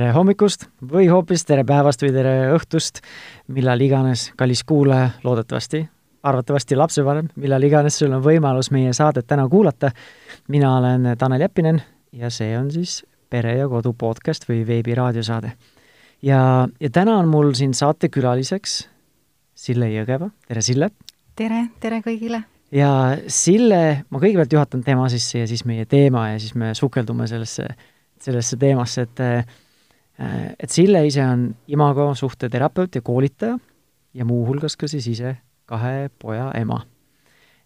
tere hommikust või hoopis tere päevast või tere õhtust, millal iganes, kallis kuulaja, loodetavasti, arvatavasti lapsevanem, millal iganes sul on võimalus meie saadet täna kuulata. mina olen Tanel Jeppinen ja see on siis Pere ja Kodu podcast või veebiraadiosaade. ja, ja täna on mul siin saatekülaliseks Sille Jõgeva, tere Sille! tere, tere kõigile! ja Sille, ma kõigepealt juhatan tema sisse ja siis meie teema ja siis me sukeldume sellesse, sellesse teemasse, et et Sille ise on imago suhteterapeut ja koolitaja ja muuhulgas ka siis ise kahe poja ema.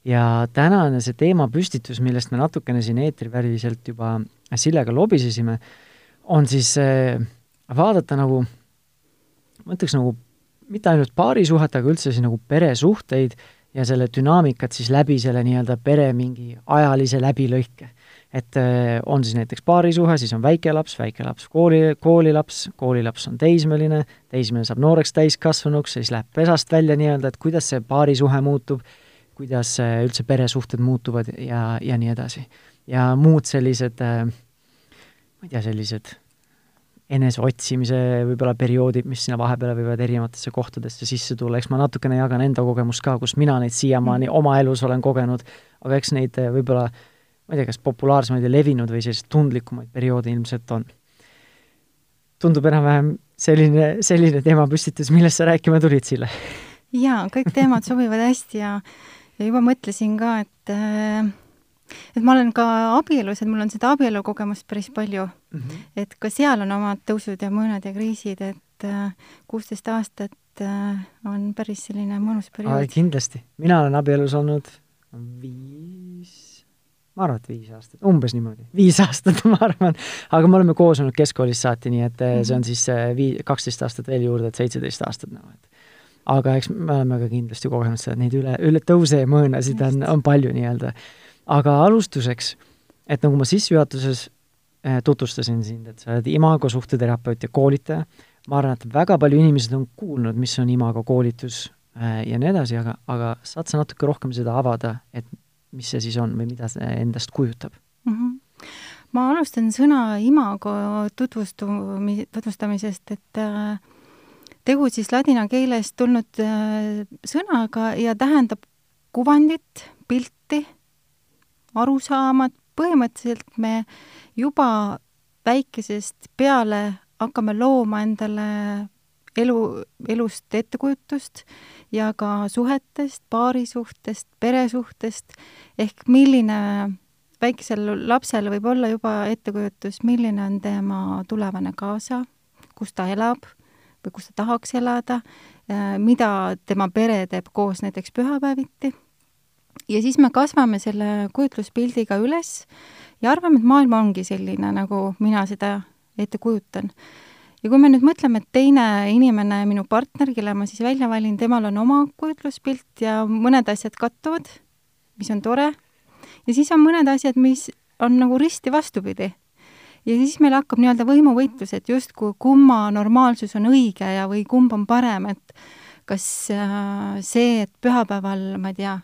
ja tänane see teemapüstitus, millest me natukene siin eetriväliselt juba Sillega lobisesime, on siis äh, vaadata nagu, ma ütleks nagu mitte ainult paarisuhet, aga üldse siis nagu peresuhteid ja selle dünaamikat siis läbi selle nii-öelda pere mingi ajalise läbilõike et äh, on siis näiteks paarisuhe, siis on väikelaps, väikelaps kooli, koolilaps, koolilaps on teismeline, teismeline saab nooreks täiskasvanuks, siis läheb pesast välja nii-öelda, et kuidas see paarisuhe muutub, kuidas äh, üldse peresuhted muutuvad ja, ja nii edasi. ja muud sellised, äh, ma ei tea, sellised eneseotsimise võib-olla perioodid, mis sinna vahepeale võivad erinevatesse kohtadesse sisse tulla, eks ma natukene jagan enda kogemust ka, kus mina neid siiamaani mm. oma elus olen kogenud, aga eks neid võib-olla äh, ma ei tea, kas populaarsemaid ja levinud või selliseid tundlikumaid perioode ilmselt on. tundub enam-vähem selline, selline teemapüstitus, millest sa rääkima tulid, Sille? jaa, kõik teemad sobivad hästi ja, ja juba mõtlesin ka, et et ma olen ka abielus, et mul on seda abielukogemust päris palju mm. -hmm. et ka seal on omad tõusud ja mõõnad ja kriisid, et kuusteist aastat on päris selline mõnus periood. kindlasti. mina olen abielus olnud viis ma arvan, et viis aastat, umbes niimoodi, viis aastat, ma arvan, aga me oleme koos olnud keskkoolist saati, nii et -hmm. see on siis eh, vii-, kaksteist aastat veel juurde, et seitseteist aastat nagu, et. Aga eks me oleme ka kindlasti kogenud seda, et neid üle, üle tõuse ja mõõnasid on, on palju nii-öelda. aga alustuseks, et nagu ma sissejuhatuses eh, tutvustasin sind, et sa oled imago suhteterapeut ja koolitaja, ma arvan, et väga palju inimesed on kuulnud, mis on imago koolitus eh, ja nii edasi, aga, aga saad sa natuke rohkem seda avada, et mis see siis on või mida see endast kujutab mm? -hmm ma alustan sõna imago tutvustumi-, tutvustamisest, et äh, tegu siis ladina keelest tulnud äh, sõnaga ja tähendab kuvandit, pilti, arusaamat, põhimõtteliselt me juba väikesest peale hakkame looma endale elu, elust ettekujutust ja ka suhetest, paarisuhtest, peresuhtest, ehk milline väikesel lapsel võib olla juba ettekujutus, milline on tema tulevane kaasa, kus ta elab või kus ta tahaks elada, äh, mida tema pere teeb koos näiteks pühapäeviti. ja siis me kasvame selle kujutluspildiga üles ja arvame, et maailm ongi selline, nagu mina seda ette kujutan ja kui me nüüd mõtleme, et teine inimene, minu partner, kelle ma siis välja valin, temal on oma kujutluspilt ja mõned asjad kattuvad, mis on tore, ja siis on mõned asjad, mis on nagu risti vastupidi. ja siis meil hakkab nii-öelda võimuvõitlus, et justkui kumma normaalsus on õige ja, või kumb on parem, et kas äh, see, et pühapäeval, ma ei tea,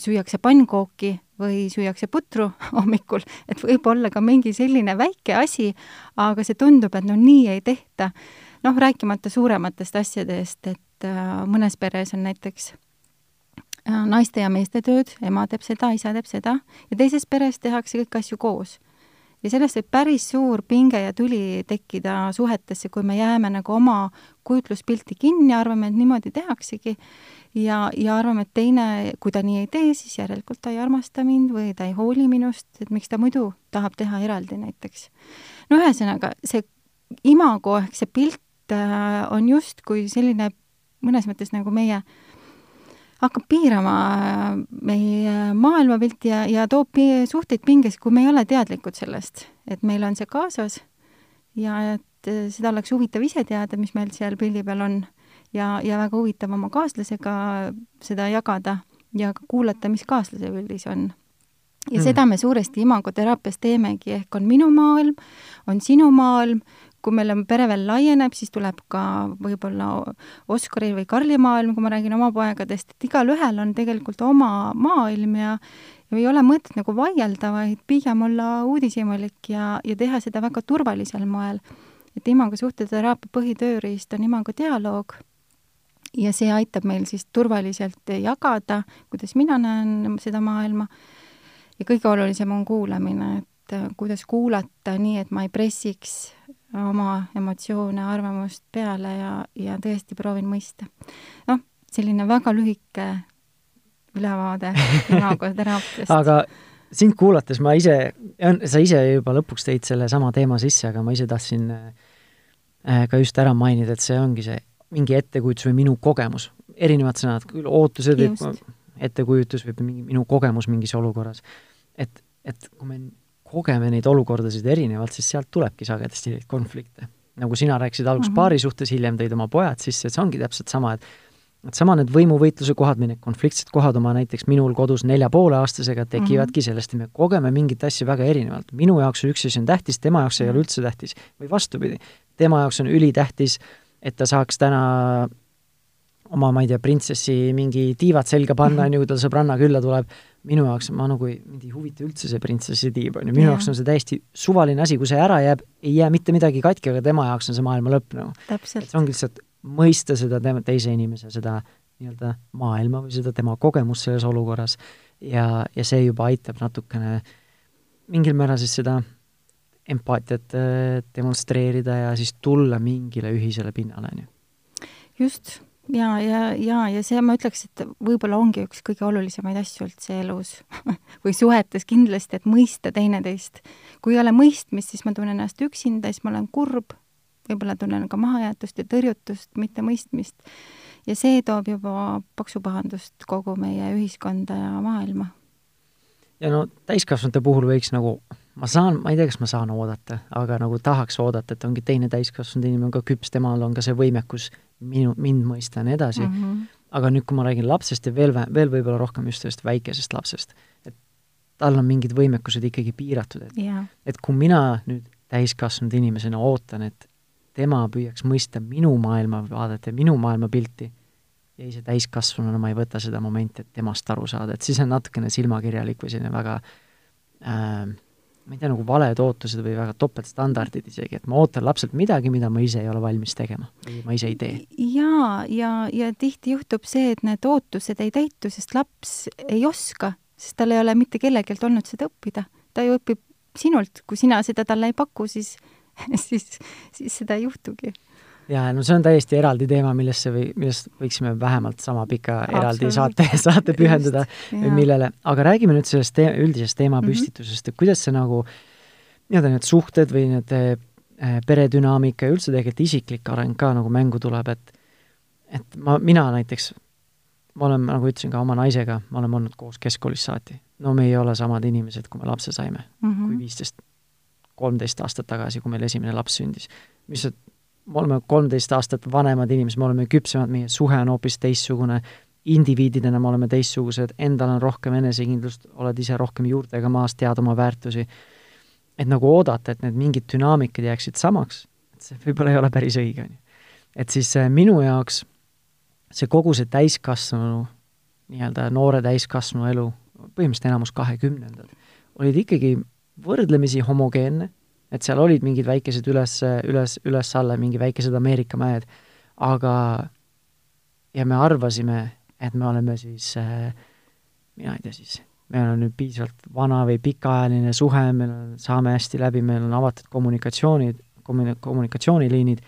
süüakse pannkooki või süüakse putru hommikul, et võib olla ka mingi selline väike asi, aga see tundub, et no nii ei tehta. noh, rääkimata suurematest asjadest, et äh, mõnes peres on näiteks äh, naiste ja meeste tööd, ema teeb seda, isa teeb seda, ja teises peres tehakse kõiki asju koos ja sellest võib päris suur pinge ja tüli tekkida suhetesse, kui me jääme nagu oma kujutluspilti kinni, arvame, et niimoodi tehaksegi ja, ja arvame, et teine, kui ta nii ei tee, siis järelikult ta ei armasta mind või ta ei hooli minust, et miks ta muidu tahab teha eraldi näiteks. no ühesõnaga, see imago ehk see pilt äh, on justkui selline mõnes mõttes nagu meie äh, hakkab piirama meie maailmapilti ja, ja toob suhteid pingesse, kui me ei ole teadlikud sellest, et meil on see kaasas ja et seda oleks huvitav ise teada, mis meil seal pildi peal on ja, ja väga huvitav oma kaaslasega seda jagada ja ka kuulata, mis kaaslase pildis on. ja mm. seda me suuresti imagoteraapias teemegi, ehk on minu maailm, on sinu maailm, kui meil on pere veel laieneb, siis tuleb ka võib-olla Oskari või Karli maailm, kui ma räägin oma poegadest, et igalühel on tegelikult oma maailm ja ja ei ole mõtet nagu vaielda, vaid pigem olla uudishimulik ja, ja teha seda väga turvalisel moel. et imago suhteteraapia põhitööriist on imago dialoog ja see aitab meil siis turvaliselt jagada, kuidas mina näen seda maailma ja kõige olulisem on kuulamine, et kuidas kuulata nii, et ma ei pressiks oma emotsioone, arvamust peale ja, ja tõesti proovin mõista. noh, selline väga lühike ülevaade imagoteraapiast aga sind kuulates ma ise, sa ise juba lõpuks tõid sellesama teema sisse, aga ma ise tahtsin äh, ka just ära mainida, et see ongi see mingi ettekujutus või minu kogemus, erinevad sõnad, küll ootused või ettekujutus või mingi minu kogemus mingis olukorras. et, et kui me kogeme neid olukordasid erinevalt, siis sealt tulebki sagedasti neid konflikte. nagu sina rääkisid alguses mm -hmm. paari suhtes, hiljem tõid oma pojad sisse, et see ongi täpselt sama, et et sama need võimuvõitluse kohad või need konfliktsed kohad oma näiteks minul kodus nelja poole aastasega tekivadki mm -hmm. sellest, et me kogeme mingeid asju väga erinevalt. minu jaoks üks asi on tähtis, tema jaoks ei ole üldse tähtis. või vastupidi, tema jaoks on ülitähtis, et ta saaks täna oma, ma ei tea, printsessi mingi tiivad selga panna, on ju, kui ta sõbranna külla tuleb, minu jaoks, ma nagu ei, mind ei huvita üldse see printsessi tiib, on ju, minu jaoks on see täiesti suvaline asi, kui see ära jääb, ei jää mitte midagi katki, aga tema jaoks on see maailma lõpp nagu. see ongi lihtsalt mõista seda teise inimese seda nii-öelda maailma või seda tema kogemust selles olukorras. Ja, ja see juba aitab natukene mingil määral siis seda empaatiat äh, demonstreerida ja siis tulla mingile ühisele pinnale, on ju. just, ja, ja, ja, ja see, ma ütleks, et võib-olla ongi üks kõige olulisemaid asju üldse elus või suhetes kindlasti, et mõista teineteist. kui ei ole mõistmist, siis ma tunnen ennast üksinda, siis ma olen kurb, võib-olla tunnen ka mahajäetust ja tõrjutust, mitte mõistmist. ja see toob juba paksu pahandust kogu meie ühiskonda ja maailma. ja no täiskasvanute puhul võiks nagu, ma saan, ma ei tea, kas ma saan oodata, aga nagu tahaks oodata, et ongi teine täiskasvanud inimene on ka küps, temal on ka see võimekus minu, mind mõista ja nii edasi mm. -hmm. aga nüüd, kui ma räägin lapsest ja veel, veel võib-olla rohkem just sellest väikesest lapsest, et tal on mingid võimekused ikkagi piiratud, et yeah. et kui mina nüüd täiskasvanud inimesena ootan, et tema püüaks mõista minu maailmavaadet ja minu maailmapilti ja ise täiskasvanuna ma ei võta seda momenti, et temast aru saada, et siis on natukene silmakirjalik või selline väga äh, ma ei tea, nagu valed ootused või väga topeltstandardid isegi, et ma ootan lapselt midagi, mida ma ise ei ole valmis tegema või ma ise ei tee. jaa, ja, ja, tihti juhtub see, et need ootused ei täitu, sest laps ei oska, sest tal ei ole mitte kellegelt olnud seda õppida. ta ju õpib sinult, kui sina seda talle ei paku, siis siis, siis seda ei juhtugi. Jaa, no see on täiesti eraldi teema, millesse või, millest võiksime vähemalt sama pika eraldi saate, saate pühenduda või millele, aga räägime nüüd sellest te üldisest teemapüstitusest, et kuidas see nagu nii-öelda need suhted või need äh, peredünaamika ja üldse tegelikult isiklik areng ka nagu mängu tuleb, et et ma, mina näiteks, ma olen, nagu ütlesin ka oma naisega, me oleme olnud koos keskkoolist saati. no me ei ole samad inimesed, kui me lapse saime mm, -hmm. kui viisteist kolmteist aastat tagasi, kui meil esimene laps sündis. mis, me oleme kolmteist aastat vanemad inimesed, me oleme küpsemad, meie suhe on hoopis teistsugune, indiviididena me oleme teistsugused, endal on rohkem enesekindlust, oled ise rohkem juurtega maas, tead oma väärtusi, et nagu oodata, et need mingid dünaamikad jääksid samaks, et see võib-olla ei ole päris õige, on ju. et siis äh, minu jaoks see kogu see täiskasvanu, nii-öelda noore täiskasvanu elu, põhimõtteliselt enamus kahekümnendad, olid ikkagi võrdlemisi homogeenne, et seal olid mingid väikesed üles, üles, üles-alla, mingi väikesed Ameerika mäed, aga ja me arvasime, et me oleme siis äh, mina ei tea siis, meil on nüüd piisavalt vana või pikaajaline suhe, meil on, saame hästi läbi, meil on avatud kommunikatsioonid, kommuni-, kommunikatsiooniliinid,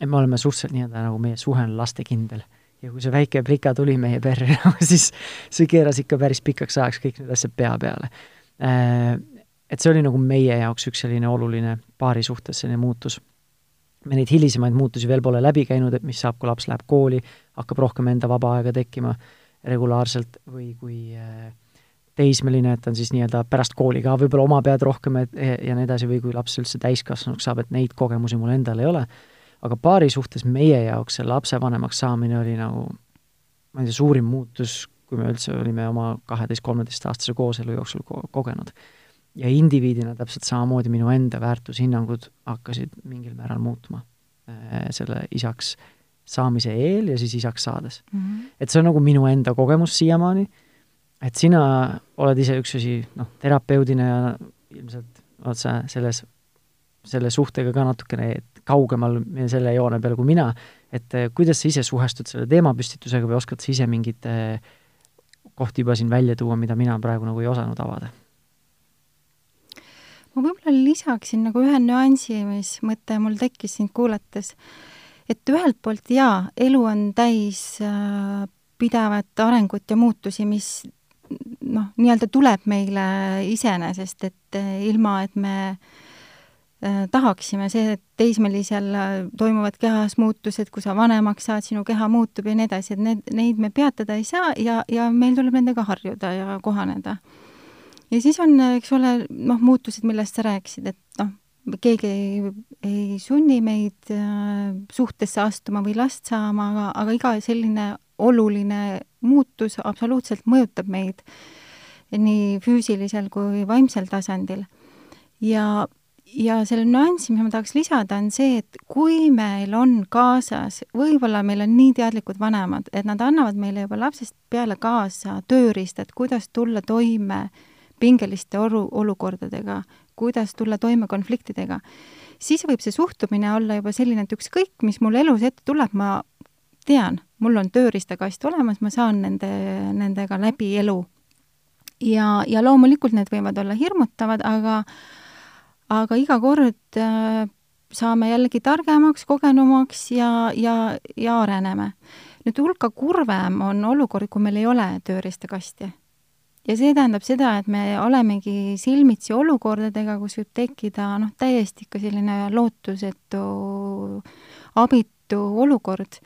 et me oleme suhteliselt nii-öelda nagu meie suhe on lastekindel. ja kui see väike plika tuli meie perre siis see keeras ikka päris pikaks ajaks kõik need asjad pea peale äh, et see oli nagu meie jaoks üks selline oluline paari suhtes selline muutus. me neid hilisemaid muutusi veel pole läbi käinud, et mis saab, kui laps läheb kooli, hakkab rohkem enda vaba aega tekkima regulaarselt või kui äh, teismeline, et on siis nii-öelda pärast kooli ka võib-olla oma pead rohkem et, ja nii edasi, või kui laps üldse täiskasvanuks saab, et neid kogemusi mul endal ei ole, aga paari suhtes meie jaoks see lapsevanemaks saamine oli nagu ma ei tea, suurim muutus, kui me üldse olime oma kaheteist-kolmeteistaastase kooselu jooksul ko kogenud ja indiviidina täpselt samamoodi minu enda väärtushinnangud hakkasid mingil määral muutuma äh, selle isaks saamise eel ja siis isaks saades mm. -hmm. et see on nagu minu enda kogemus siiamaani, et sina oled ise üks asi, noh, terapeudina ja ilmselt oled sa selles, selle suhtega ka natukene kaugemal selle joone peal kui mina, et äh, kuidas sa ise suhestud selle teemapüstitusega või oskad sa ise mingeid äh, kohti juba siin välja tuua, mida mina praegu nagu ei osanud avada? Ma võib-olla lisaksin nagu ühe nüansi, mis mõte mul tekkis sind kuulates, et ühelt poolt jaa, elu on täis äh, pidevat arengut ja muutusi, mis noh, nii-öelda tuleb meile iseenesest, et äh, ilma, et me äh, tahaksime, see, et teismelisel äh, toimuvad kehas muutused, kui sa vanemaks saad, sinu keha muutub ja nii edasi, et need, neid me peatada ei saa ja, ja meil tuleb nendega harjuda ja kohaneda. Ja siis on, eks ole, noh, muutused, millest sa rääkisid, et noh, keegi ei, ei sunni meid äh, suhtesse astuma või last saama, aga, aga iga selline oluline muutus absoluutselt mõjutab meid nii füüsilisel kui vaimsel tasandil. ja, ja selle nüansi, mis ma tahaks lisada, on see, et kui meil on kaasas, võib-olla meil on nii teadlikud vanemad, et nad annavad meile juba lapsest peale kaasa tööriistad, kuidas tulla toime pingeliste olu, olukordadega, kuidas tulla toime konfliktidega, siis võib see suhtumine olla juba selline, et ükskõik, mis mul elus ette tuleb, ma tean, mul on tööriistakast olemas, ma saan nende, nendega läbi elu. ja, ja loomulikult need võivad olla hirmutavad, aga aga iga kord äh, saame jällegi targemaks, kogenumaks ja, ja, ja areneme. nüüd hulka kurvem on olukord, kui meil ei ole tööriistakasti. Ja see tähendab seda, et me olemegi silmitsi olukordadega, kus võib tekkida noh, täiesti ikka selline lootusetu, abitu olukord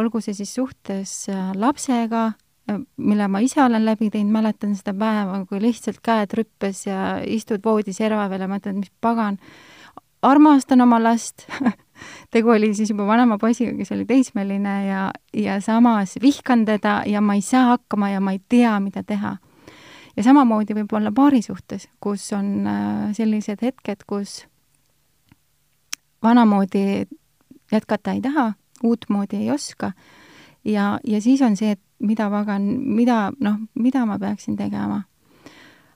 olgu see siis suhtes äh, lapsega, äh, mille ma ise olen läbi teinud, mäletan seda päeva, kui lihtsalt käed rüppes ja istud voodiserva peal ja mõtled, mis pagan, armastan oma last tegu oli siis juba vanema poisiga, kes oli teismeline ja, ja samas vihkan teda ja ma ei saa hakkama ja ma ei tea, mida teha. Ja samamoodi võib olla paari suhtes, kus on äh, sellised hetked, kus vanamoodi jätkata ei taha uutmoodi ei oska. ja, ja siis on see, et mida pagan, mida, noh, mida ma peaksin tegema.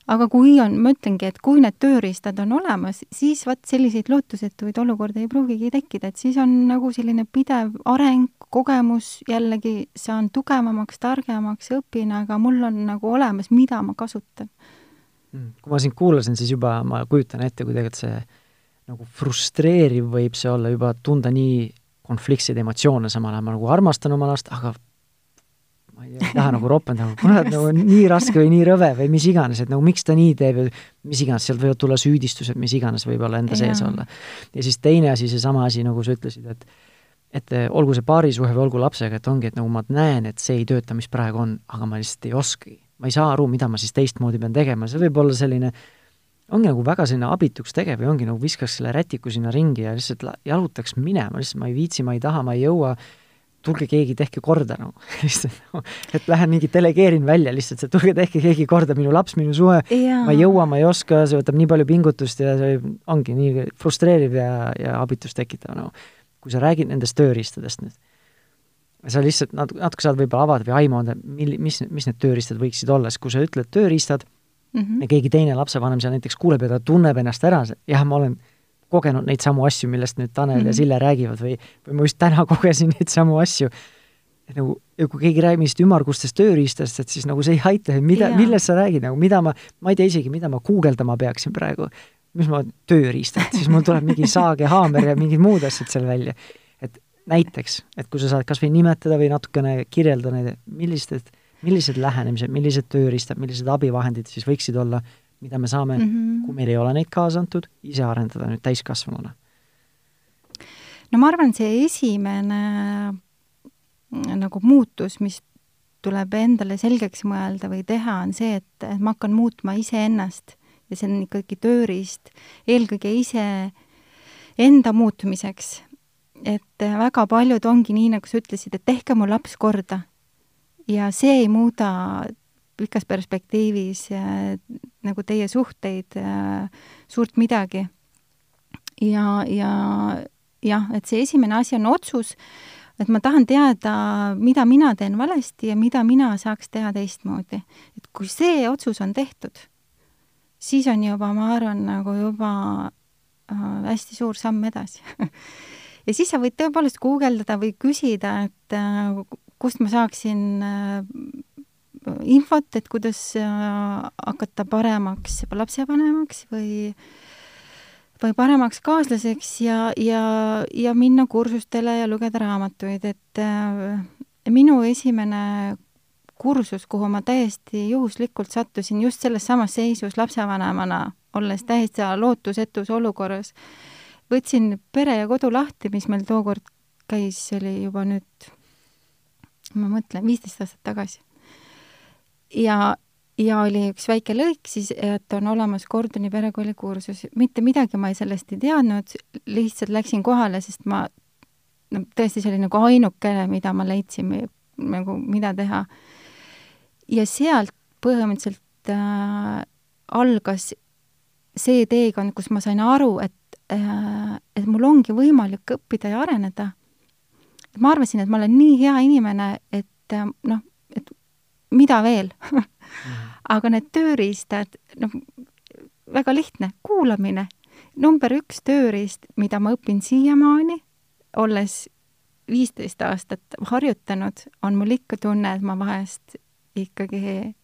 aga kui on, ma ütlengi, et kui need tööriistad on olemas, siis vot selliseid lootusetuid olukordi ei pruugigi tekkida, et siis on nagu selline pidev areng, kogemus, jällegi saan tugevamaks, targemaks, õpin, aga mul on nagu olemas, mida ma kasutan. Hmm. kui ma sind kuulasin, siis juba ma kujutan ette, kui tegelikult see nagu frustreeriv võib see olla juba tunda nii konfliktseid emotsioone, samal ajal ma nagu armastan oma last, aga ma ei, ei taha nagu ropendada, kurat, nagu nii raske või nii rõve või mis iganes, et nagu miks ta nii teeb ja mis iganes, sealt võivad tulla süüdistused, mis iganes võib-olla enda sees olla. ja siis teine asi, seesama asi, nagu sa ütlesid, et et olgu see paarisuhe või olgu lapsega, et ongi, et nagu ma näen, et see ei tööta, mis praegu on, aga ma lihtsalt ei oskagi. ma ei saa aru, mida ma siis teistmoodi pean tegema, see võib olla selline ongi nagu väga selline abituks tegev ja ongi nagu viskaks selle rätiku sinna ringi ja lihtsalt jalutaks minema, lihtsalt ma ei viitsi, ma ei taha, ma ei jõua, tulge keegi, tehke korda nagu. Lihtsalt nagu, et lähen mingi delegeerin välja lihtsalt, et tulge tehke keegi korda, minu laps, minu suhe, ma ei jõua, ma ei oska, see võtab nii palju pingutust ja see ongi nii frustreeriv ja, ja abitust tekitav nagu. Kui sa räägid nendest tööriistadest nüüd, sa lihtsalt nat-, natuke saad võib-olla avada või aimu anda, mil-, mis, mis need tööriistad võiksid olla, sest kui sa ütled tööriistad, mm -hmm. ja keegi teine lapsevanem seal näiteks kuuleb ja ta tunneb ennast ära, jah, ma olen kogenud neid samu asju, millest nüüd Tanel mm -hmm. ja mhm. Sille räägivad või, või ma just täna kogesin neid samu asju, et nagu, ja kui keegi räägib mingist ümmargustest tööriistast, et siis nagu see ei aita, mida, millest sa räägid, nagu mida ma, ma ei tea isegi, mida ma guugeldama peaksin praegu, mis ma, tööriistad, siis mul tuleb mingi saag ja haamer ja mingid muud asjad seal välja. et näiteks, et kui sa saad kas või nimetada või natukene kirjeldada neid, millised millised lähenemised, millised tööriistad, millised abivahendid siis võiksid olla, mida me saame mm, -hmm. kui meil ei ole neid kaasa antud, ise arendada nüüd täiskasvanuna? no ma arvan, see esimene nagu muutus, mis tuleb endale selgeks mõelda või teha, on see, et, et ma hakkan muutma iseennast ja see on ikkagi tööriist eelkõige ise enda muutumiseks. et väga paljud ongi nii, nagu sa ütlesid, et tehke mu laps korda ja see ei muuda pikas perspektiivis äh, nagu teie suhteid äh, suurt midagi. ja, ja jah, et see esimene asi on otsus, et ma tahan teada, mida mina teen valesti ja mida mina saaks teha teistmoodi. et kui see otsus on tehtud, siis on juba, ma arvan, nagu juba äh, hästi suur samm edasi. Ja siis sa võid tõepoolest guugeldada või küsida, et äh, kust ma saaksin äh, infot, et kuidas äh, hakata paremaks lapsevanemaks või või paremaks kaaslaseks ja, ja, ja minna kursustele ja lugeda raamatuid, et äh, minu esimene kursus, kuhu ma täiesti juhuslikult sattusin just selles samas seisus lapsevanemana, olles täiesti lootusetus olukorras, võtsin Pere ja Kodu lahti, mis meil tookord käis, see oli juba nüüd, ma mõtlen, viisteist aastat tagasi. ja, ja oli üks väike lõik siis, et on olemas Gordoni perekooli kursus. mitte midagi ma sellest ei teadnud, lihtsalt läksin kohale, sest ma, no tõesti, see oli nagu ainukene, mida ma leidsin, nagu mida teha. Ja sealt põhimõtteliselt äh, algas see teekond, kus ma sain aru, et äh,, et mul ongi võimalik õppida ja areneda. ma arvasin, et ma olen nii hea inimene, et äh, noh, et mida veel aga need tööriistad, noh, väga lihtne, kuulamine. number üks tööriist, mida ma õpin siiamaani, olles viisteist aastat harjutanud, on mul ikka tunne, et ma vahest ikkagi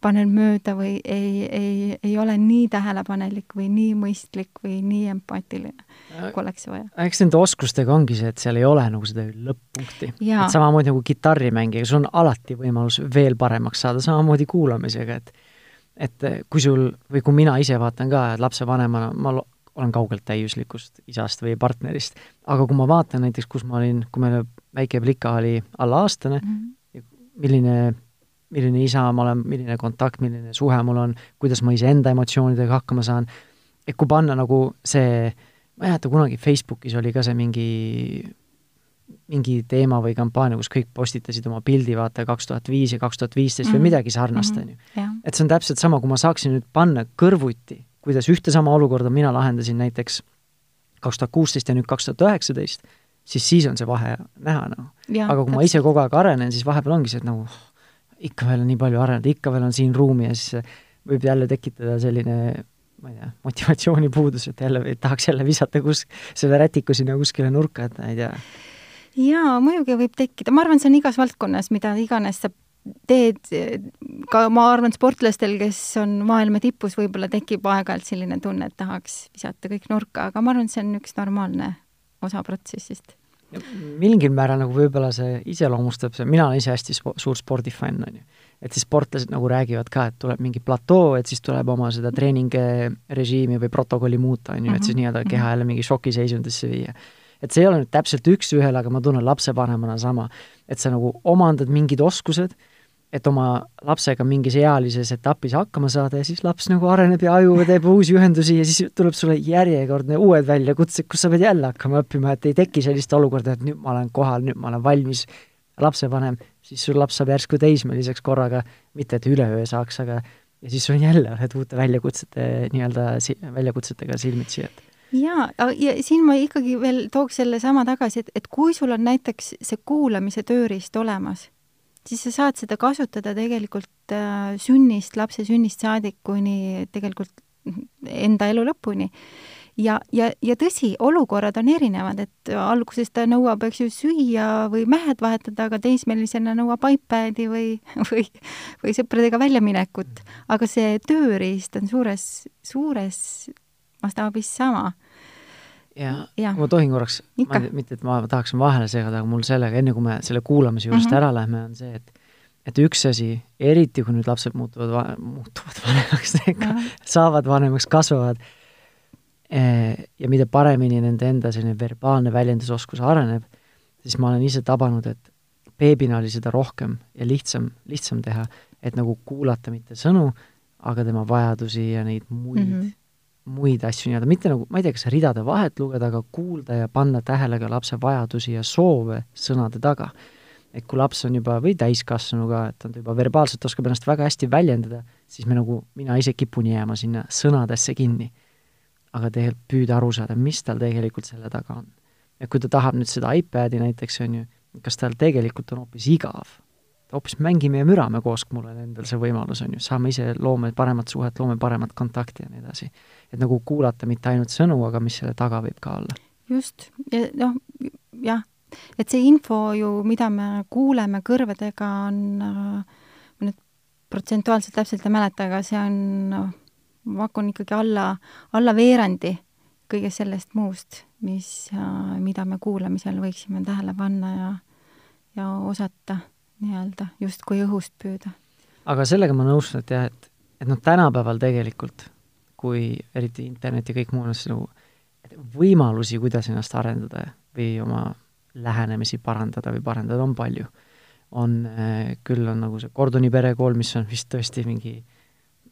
panen mööda või ei, ei, ei ole nii tähelepanelik või nii mõistlik või nii empaatiline, kui oleks vaja. eks nende oskustega ongi see, et seal ei ole nagu seda lõpp-punkti. et samamoodi nagu kitarrimängijaga, sul on alati võimalus veel paremaks saada, samamoodi kuulamisega, et et kui sul, või kui mina ise vaatan ka, et lapsevanemana ma olen kaugelt täiuslikust isast või partnerist, aga kui ma vaatan näiteks, kus ma olin, kui meil väike plika oli alla aastane mm, -hmm. Milline milline isa ma olen, milline kontakt, milline suhe mul on, kuidas ma iseenda emotsioonidega hakkama saan, et kui panna nagu see, ma ei mäleta, kunagi Facebookis oli ka see mingi mingi teema või kampaania, kus kõik postitasid oma pildi, vaata, kaks tuhat viis ja kaks tuhat viisteist või mhm. midagi sarnast, mhm. on ju. et see on täpselt sama, kui ma saaksin nüüd panna kõrvuti, kuidas ühte sama olukorda mina lahendasin näiteks kaks tuhat kuusteist ja nüüd kaks tuhat üheksateist, siis siis on see vahe näha, noh. aga kui ma ise kogu aeg arenen, siis vahepeal ongi see, et nagu ikka veel on nii palju arenenud, ikka veel on siin ruumi ja siis võib jälle tekitada selline ma ei tea, motivatsioonipuudus, et jälle et tahaks jälle visata kus-, selle rätiku sinna kuskile nurka, et ma ei tea. jaa, muidugi võib tekkida, ma arvan, see on igas valdkonnas, mida iganes sa teed, ka ma arvan, sportlastel, kes on maailma tipus, võib-olla tekib aeg-ajalt selline tunne, et tahaks visata kõik nurka, aga ma arvan, see on üks normaalne osa protsessist mingil määral nagu võib-olla see iseloomustab see, mina olen ise hästi spo-, suur spordifänn, on ju. et siis sportlased nagu räägivad ka, et tuleb mingi platoo, et siis tuleb oma seda treeningrežiimi või protokolli muuta, on ju, et siis mhm, nii-öelda keha mhm. jälle mingi šokiseisundisse viia. et see ei ole nüüd täpselt üks-ühele, aga ma tunnen lapsevanemana sama, et sa nagu omandad mingid oskused et oma lapsega mingis ealises etapis hakkama saada ja siis laps nagu areneb ja aju teeb uusi ühendusi ja siis tuleb sulle järjekordne uued väljakutsed, kus sa pead jälle hakkama õppima, et ei teki sellist olukorda, et nüüd ma olen kohal, nüüd ma olen valmis, lapsevanem, siis sul laps saab järsku teismeliseks korraga, mitte et üleöö saaks, aga ja siis sul jälle oled uute väljakutsete nii-öelda si-, väljakutsetega silmitsi, et jaa, ja siin ma ikkagi veel tooks sellesama tagasi, et, et kui sul on näiteks see kuulamise tööriist olemas siis sa saad seda kasutada tegelikult äh, sünnist, lapse sünnist saadik kuni tegelikult enda elu lõpuni. ja, ja, ja tõsi, olukorrad on erinevad, et alguses ta nõuab, eks ju, süüa või mähed vahetada, aga teismelisena nõuab iPadi või, või, või sõpradega väljaminekut. aga see tööriist on suures, suures mastaabis sama ja, ja. ma tohin korraks, mitte et ma tahaksin vahele segada, aga mul sellega, enne kui me selle kuulamise juurest mm -hmm. ära lähme, on see, et et üks asi, eriti kui nüüd lapsed muutuvad va-, muutuvad vanemaks mm, -hmm. saavad vanemaks, kasvavad eh, ja mida paremini nende enda selline verbaalne väljendusoskus areneb, siis ma olen ise tabanud, et beebina oli seda rohkem ja lihtsam, lihtsam teha, et nagu kuulata mitte sõnu, aga tema vajadusi ja neid muid mm -hmm muid asju nii-öelda, mitte nagu, ma ei tea, kas ridade vahet lugeda, aga kuulda ja panna tähele ka lapse vajadusi ja soove sõnade taga. et kui laps on juba, või täiskasvanu ka, et ta juba verbaalselt oskab ennast väga hästi väljendada, siis me nagu, mina ise kipun jääma sinna sõnadesse kinni. aga tegelikult püüda aru saada, mis tal tegelikult selle taga on. et kui ta tahab nüüd seda iPadi näiteks, on ju, kas tal tegelikult on hoopis igav hoopis mängime ja mürame koos, kui mul on endal see võimalus, on ju, saame ise, loome paremat suhet, loome paremat kontakti ja nii edasi. et nagu kuulata mitte ainult sõnu, aga mis selle taga võib ka olla. just, ja noh, jah, et see info ju, mida me kuuleme kõrvadega, on, ma nüüd protsentuaalselt täpselt ei mäleta, aga see on, noh, ma pakun ikkagi alla, alla veerandi kõigest sellest muust, mis, mida me kuulamisel võiksime tähele panna ja, ja osata nii-öelda justkui õhust püüda. aga sellega ma nõustun, et jah, et, et noh, tänapäeval tegelikult, kui eriti internet ja kõik muu on nagu võimalusi, kuidas ennast arendada või oma lähenemisi parandada või parandada on palju. on, äh, küll on nagu see Gordoni perekool, mis on vist tõesti mingi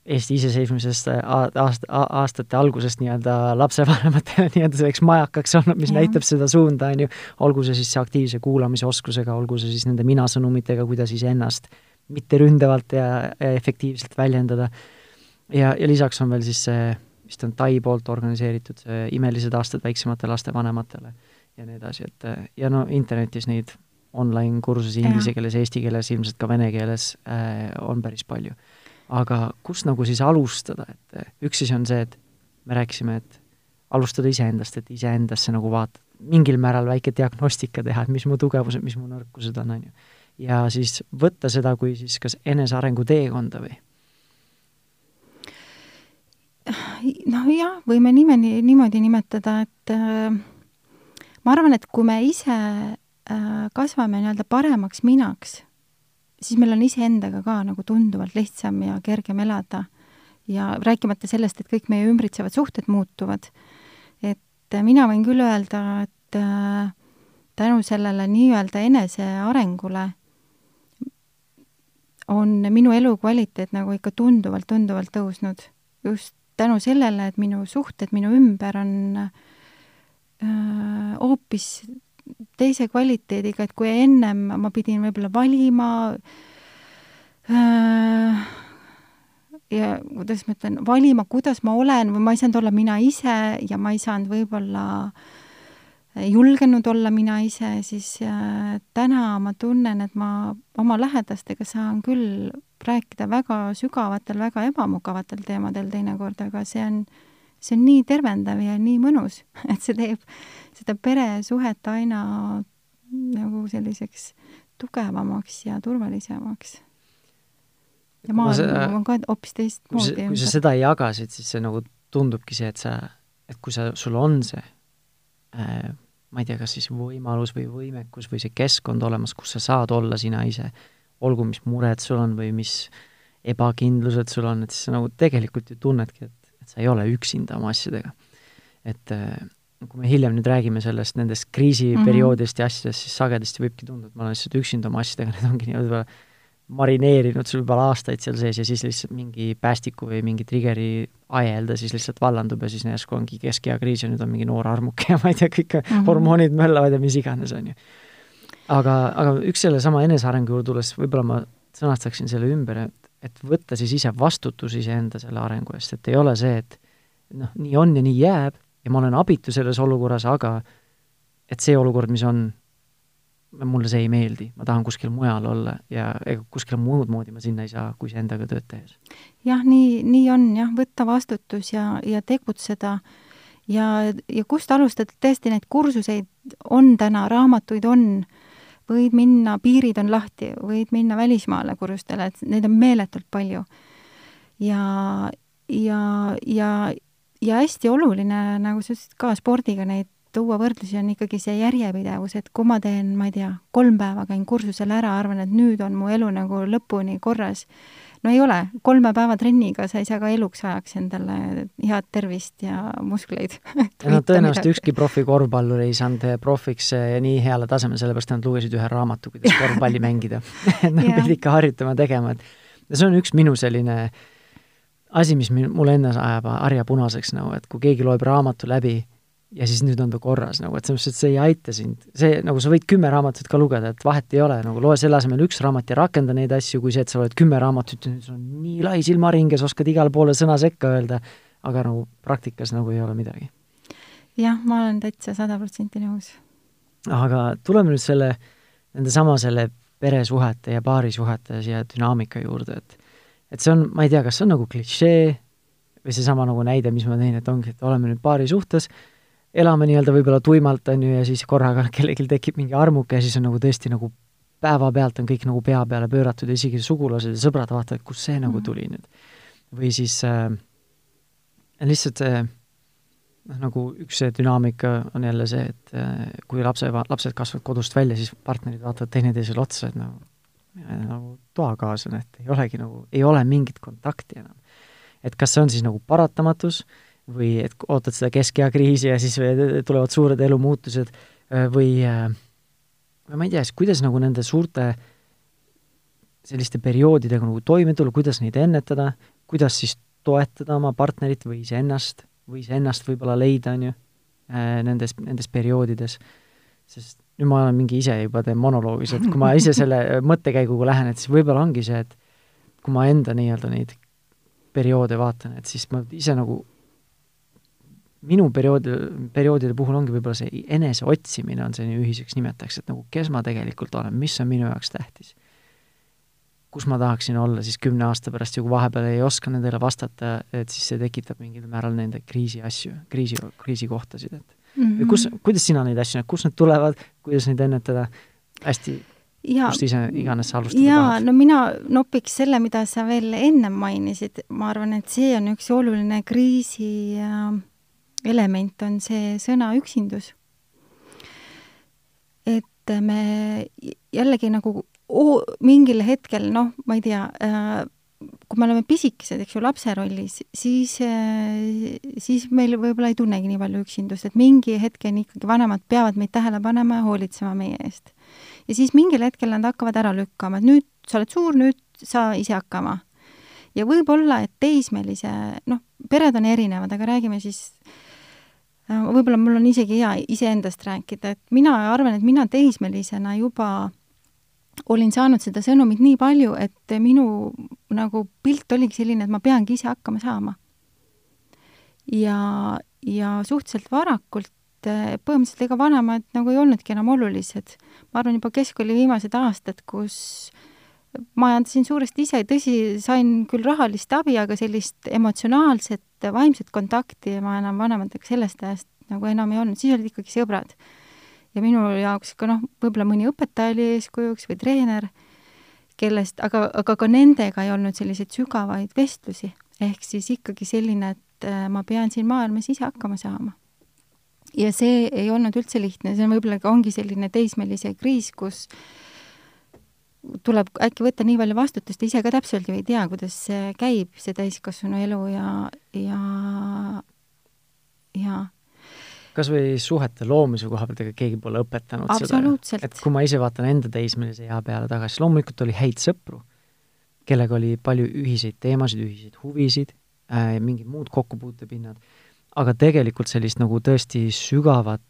Eesti iseseisvumisest aast-, aastate algusest nii-öelda lapsevanematele nii-öelda selleks majakaks olnud, mis ja. näitab seda suunda, on ju, olgu see siis see aktiivse kuulamise oskusega, olgu see siis nende mina-sõnumitega, kuidas iseennast mitte ründavalt ja, ja efektiivselt väljendada, ja, ja lisaks on veel siis see, vist on Tai poolt organiseeritud see Imelised aastad väiksemate laste vanematele ja nii edasi, et ja no internetis neid online kursusi inglise keeles, eesti keeles, ilmselt ka vene keeles äh, on päris palju. Aga kust nagu siis alustada, et üks asi on see, et me rääkisime, et alustada iseendast, et iseendasse nagu vaatad, mingil määral väike diagnostika teha, et mis mu tugevused, mis mu nõrkused on, on ju. ja siis võtta seda kui siis kas enesearengu teekonda või? noh jah, võime niimoodi, niimoodi nimetada, et äh ma arvan, et kui me ise äh, kasvame nii-öelda paremaks minaks, siis meil on iseendaga ka nagu tunduvalt lihtsam ja kergem elada. ja rääkimata sellest, et kõik meie ümbritsevad suhted muutuvad. et mina võin küll öelda, et äh, tänu sellele nii-öelda enesearengule on minu elukvaliteet nagu ikka tunduvalt-tunduvalt tõusnud. just tänu sellele, et minu suhted minu ümber on äh, Äh, hoopis teise kvaliteediga, et kui ennem ma pidin võib-olla valima äh, ja kuidas ma ütlen, valima, kuidas ma olen või ma ei saanud olla mina ise ja ma ei saanud võib-olla julgenud olla mina ise, siis äh, täna ma tunnen, et ma oma lähedastega saan küll rääkida väga sügavatel, väga ebamugavatel teemadel teinekord, aga see on äh, see on nii tervendav ja nii mõnus, et see teeb seda peresuhet aina nagu selliseks tugevamaks ja turvalisemaks. ja maailm on ka hoopis teistmoodi. kui sa seda jagasid, siis see nagu tundubki see, et sa, et kui sa, sul on see äh, ma ei tea, kas siis võimalus või võimekus või see keskkond olemas, kus sa saad olla sina ise, olgu mis mured sul on või mis ebakindlused sul on, et siis sa nagu tegelikult ju tunnedki, et et sa ei ole üksinda oma asjadega. et äh, kui me hiljem nüüd räägime sellest, nendest kriisiperioodist mm -hmm. ja asjadest, siis sagedasti võibki tunduda, et ma olen lihtsalt üksinda oma asjadega, need ongi nii-öelda marineerinud sul juba aastaid seal sees ja siis lihtsalt mingi päästiku või mingi trigger'i ajelda siis lihtsalt vallandub ja siis järsku ongi keskeakriis ja nüüd on mingi noor armuke ja ma ei tea, kõik mm -hmm. hormoonid möllavad ja mis iganes, on ju. aga, aga üks sellesama enesearengu juurde tulles, võib-olla ma sõnastaksin selle ümber, et et võtta siis ise vastutus iseenda selle arengu eest, et ei ole see, et noh, nii on ja nii jääb ja ma olen abitu selles olukorras, aga et see olukord, mis on, mulle see ei meeldi, ma tahan kuskil mujal olla ja ega kuskile muud moodi ma sinna ei saa, kui iseendaga tööd tehes. jah, nii, nii on jah, võtta vastutus ja, ja tegutseda. Ja, ja kust alustada, tõesti neid kursuseid on täna, raamatuid on võid minna, piirid on lahti, võid minna välismaale kursustele, et neid on meeletult palju. ja, ja, ja, ja hästi oluline, nagu sa ütlesid ka spordiga neid tuua võrdlusi, on ikkagi see järjepidevus, et kui ma teen, ma ei tea, kolm päeva käin kursusel ära, arvan, et nüüd on mu elu nagu lõpuni korras no ei ole, kolme päeva trenniga sa ei saa ka eluks ajaks endale head tervist ja muskleid no tõenäoliselt ükski profikorvpallur ei saanud profiks eh, nii heale tasemele, sellepärast nad lugesid ühe raamatu, kuidas korvpalli mängida. Nad pidid ikka harjutama tegema, et ja see on üks minu selline asi, mis mul endas ajab harja punaseks nagu, et kui keegi loeb raamatu läbi ja siis nüüd on ta korras nagu, et selles mõttes, et see ei aita sind, see, nagu sa võid kümme raamatut ka lugeda, et vahet ei ole, nagu loe selle asemel üks raamat ja rakenda neid asju, kui see, et sa loed kümme raamatut ja sul on nii lai silmaring ja sa oskad igale poole sõna sekka öelda, aga nagu praktikas nagu ei ole midagi. jah, ma olen täitsa sada protsenti nõus. aga tuleme nüüd selle, nende sama selle peresuhete ja paarisuhete siia dünaamika juurde, et et see on, ma ei tea, kas see on nagu klišee või seesama nagu näide, mis ma tõin, et ongi, et oleme nüüd paari suhtes, elame nii-öelda võib-olla tuimalt, on ju, ja siis korraga kellelgi tekib mingi armuke ja siis on nagu tõesti nagu päevapealt on kõik nagu pea peale pööratud ja isegi sugulased ja sõbrad vaatavad, kust see nagu tuli nüüd. või siis äh, lihtsalt see noh, nagu üks see dünaamika on jälle see, et äh, kui lapse, lapsed kasvavad kodust välja, siis partnerid vaatavad teineteisele otsa, et nagu nagu toakaaslane, et ei olegi nagu, ei ole mingit kontakti enam. et kas see on siis nagu paratamatus või et ootad seda keskea kriisi ja siis tulevad suured elumuutused äh, või äh, ma ei tea, siis kuidas nagu nende suurte selliste perioodidega nagu toime tulla, kuidas neid ennetada, kuidas siis toetada oma partnerit või iseennast või iseennast võib-olla leida, on ju, äh, nendes, nendes perioodides, sest nüüd ma olen mingi ise juba teen monoloogis, et kui ma ise selle mõttekäiguga lähen, et siis võib-olla ongi see, et kui ma enda nii-öelda neid perioode vaatan, et siis ma ise nagu minu perioodi, perioodide puhul ongi võib-olla see enese otsimine on selline ühiseks nimetajaks, et nagu kes ma tegelikult olen, mis on minu jaoks tähtis. kus ma tahaksin olla siis kümne aasta pärast ja kui vahepeal ei oska nendele vastata, et siis see tekitab mingil määral nende kriisi asju, kriisi, kriisikohtasid, et mm -hmm. kus, kuidas sina neid asju näed, kust need tulevad, kuidas neid ennetada, hästi ja, kust ise iganes sa alustada jaa, no mina nopiks selle, mida sa veel ennem mainisid, ma arvan, et see on üks oluline kriisi äh, element on see sõna üksindus. et me jällegi nagu oo, mingil hetkel, noh, ma ei tea äh,, kui me oleme pisikesed, eks ju, lapse rollis, siis, äh, siis meil võib-olla ei tunnegi nii palju üksindust, et mingi hetkeni ikkagi vanemad peavad meid tähele panema ja hoolitsema meie eest. ja siis mingil hetkel nad hakkavad ära lükkama, et nüüd sa oled suur, nüüd sa ise hakkama. ja võib-olla, et teismelise, noh, pered on erinevad, aga räägime siis äh, võib-olla mul on isegi hea iseendast rääkida, et mina arvan, et mina teismelisena juba olin saanud seda sõnumit nii palju, et minu nagu pilt oligi selline, et ma peangi ise hakkama saama. ja, ja suhteliselt varakult äh, põhimõtteliselt ega vanemad nagu ei olnudki enam olulised. ma arvan, juba keskkooli viimased aastad, kus ma ajandasin suuresti ise, tõsi, sain küll rahalist abi, aga sellist emotsionaalset vaimset kontakti ma enam vanematega sellest ajast nagu enam ei olnud, siis olid ikkagi sõbrad. ja minu jaoks ka noh, võib-olla mõni õpetaja oli eeskujuks või treener, kellest, aga, aga ka nendega ei olnud selliseid sügavaid vestlusi. ehk siis ikkagi selline, et äh, ma pean siin maailmas ise hakkama saama. ja see ei olnud üldse lihtne, see on võib-olla ka ongi selline teismelise kriis, kus tuleb äkki võtta nii palju vastutust, ise ka täpselt ju ei tea, kuidas see käib, see täiskasvanu elu ja, ja, ja. Kas või suhete loomise koha pealt, ega keegi pole õpetanud seda. et kui ma ise vaatan enda teismelise ea peale tagasi, loomulikult oli häid sõpru, kellega oli palju ühiseid teemasid, ühiseid huvisid äh,, mingid muud kokkupuutepinnad, aga tegelikult sellist nagu tõesti sügavat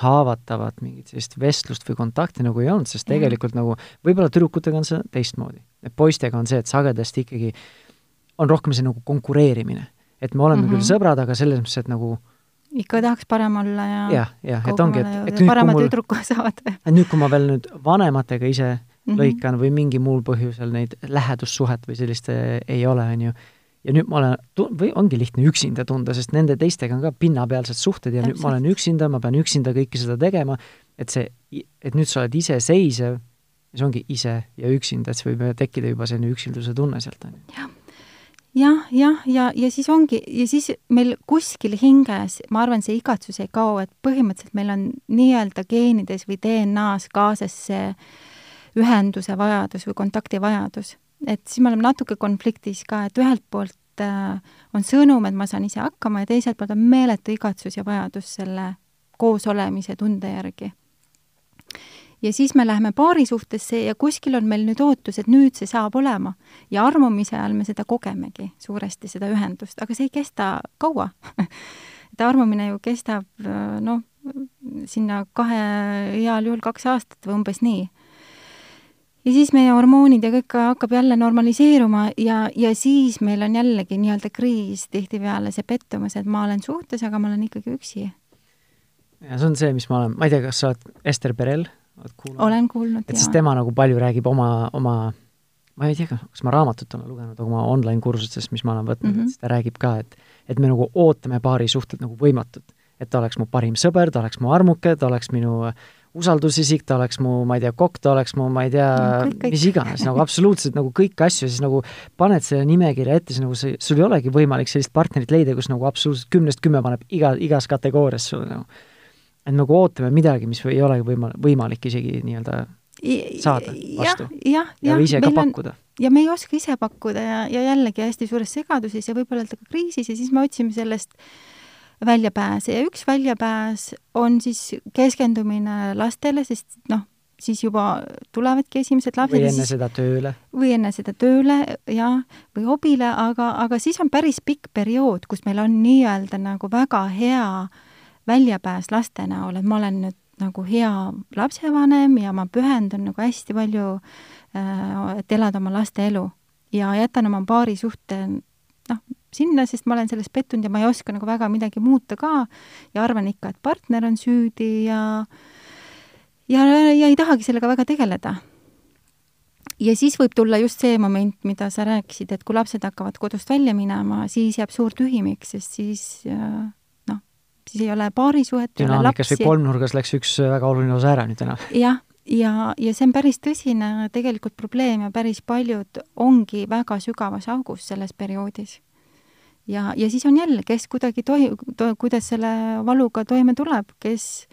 haavatavat mingit sellist vestlust või kontakti nagu ei olnud, sest tegelikult mm. nagu võib-olla tüdrukutega on see teistmoodi. et poistega on see, et sagedasti ikkagi on rohkem see nagu konkureerimine. et me oleme mm -hmm. küll sõbrad, aga selles mõttes, et nagu ikka tahaks parem olla ja jah, jah, et ongi, et, et nüüd parema tüdruku saada. et nüüd, kui ma veel nüüd vanematega ise mm -hmm. lõikan või mingi muul põhjusel neid lähedussuhet või sellist eh, ei ole, on ju, ja nüüd ma olen, või ongi lihtne üksinda tunda, sest nende teistega on ka pinnapealsed suhted ja Täpselt. nüüd ma olen üksinda, ma pean üksinda kõike seda tegema, et see, et nüüd sa oled iseseisev, see ongi ise ja üksinda, et see võib tekkida juba selline üksilduse tunne sealt, on ju. jah, jah, ja, ja siis ongi, ja siis meil kuskil hinges, ma arvan, see igatsus ei kao, et põhimõtteliselt meil on nii-öelda geenides või DNA-s kaasas see ühenduse vajadus või kontakti vajadus et siis me oleme natuke konfliktis ka, et ühelt poolt äh, on sõnum, et ma saan ise hakkama ja teiselt poolt on meeletu igatsus ja vajadus selle koosolemise tunde järgi. ja siis me läheme paarisuhtesse ja kuskil on meil nüüd ootus, et nüüd see saab olema. ja armumise ajal me seda kogemegi suuresti, seda ühendust, aga see ei kesta kaua et armumine ju kestab äh, noh, sinna kahe, heal juhul kaks aastat või umbes nii ja siis meie hormoonid ja kõik hakkab jälle normaliseeruma ja, ja siis meil on jällegi nii-öelda kriis tihtipeale, see pettumus, et ma olen suhtes, aga ma olen ikkagi üksi. ja see on see, mis ma olen, ma ei tea, kas sa oled Ester Perel, oled kuulnud? olen kuulnud, et siis tema nagu palju räägib oma, oma ma ei tea, kas ma raamatut olen lugenud, aga oma online kursustest, mis ma olen võtnud mm, -hmm. et siis ta räägib ka, et et me nagu ootame paari suhted nagu võimatut et ta oleks mu parim sõber, ta oleks mu armuke, ta oleks minu usaldusisik, ta oleks mu, ma ei tea, kokk, ta oleks mu, ma ei tea no,, mis iganes, nagu absoluutselt nagu kõiki asju, siis nagu paned selle nimekirja ette, siis nagu see, sul ei olegi võimalik sellist partnerit leida, kus nagu absoluutselt kümnest kümme paneb iga, igas kategoorias sulle nagu. et nagu ootame midagi, mis ei olegi võima-, võimalik isegi nii-öelda saada vastu. ja, ja, ja ise ka pakkuda. ja me ei oska ise pakkuda ja, ja jällegi hästi suures segaduses ja võib-olla ka kriisis ja siis me otsime sellest äh, väljapääse ja üks väljapääs on siis keskendumine lastele, sest noh, siis juba tulevadki esimesed lapsed. või enne seda tööle. või enne seda tööle, jaa, või hobile, aga, aga siis on päris pikk periood, kus meil on nii-öelda nagu väga hea väljapääs laste näol, et ma olen nüüd nagu hea lapsevanem ja ma pühendun nagu hästi palju äh,, et elada oma laste elu ja jätan oma paari suhte sinna, sest ma olen selles pettunud ja ma ei oska nagu väga midagi muuta ka ja arvan ikka, et partner on süüdi ja ja, ja ei tahagi sellega väga tegeleda. ja siis võib tulla just see moment, mida sa rääkisid, et kui lapsed hakkavad kodust välja minema, siis jääb suur tühimik, sest siis noh, siis ei ole paarisuhet, ei ole lapsi. kolmnurgas läks üks väga oluline osa ära nüüd täna. jah, ja, ja see on päris tõsine tegelikult probleem ja päris paljud ongi väga sügavas augus selles perioodis ja, ja siis on jälle, kes kuidagi toi-, to-, kuidas selle valuga toime tuleb, kes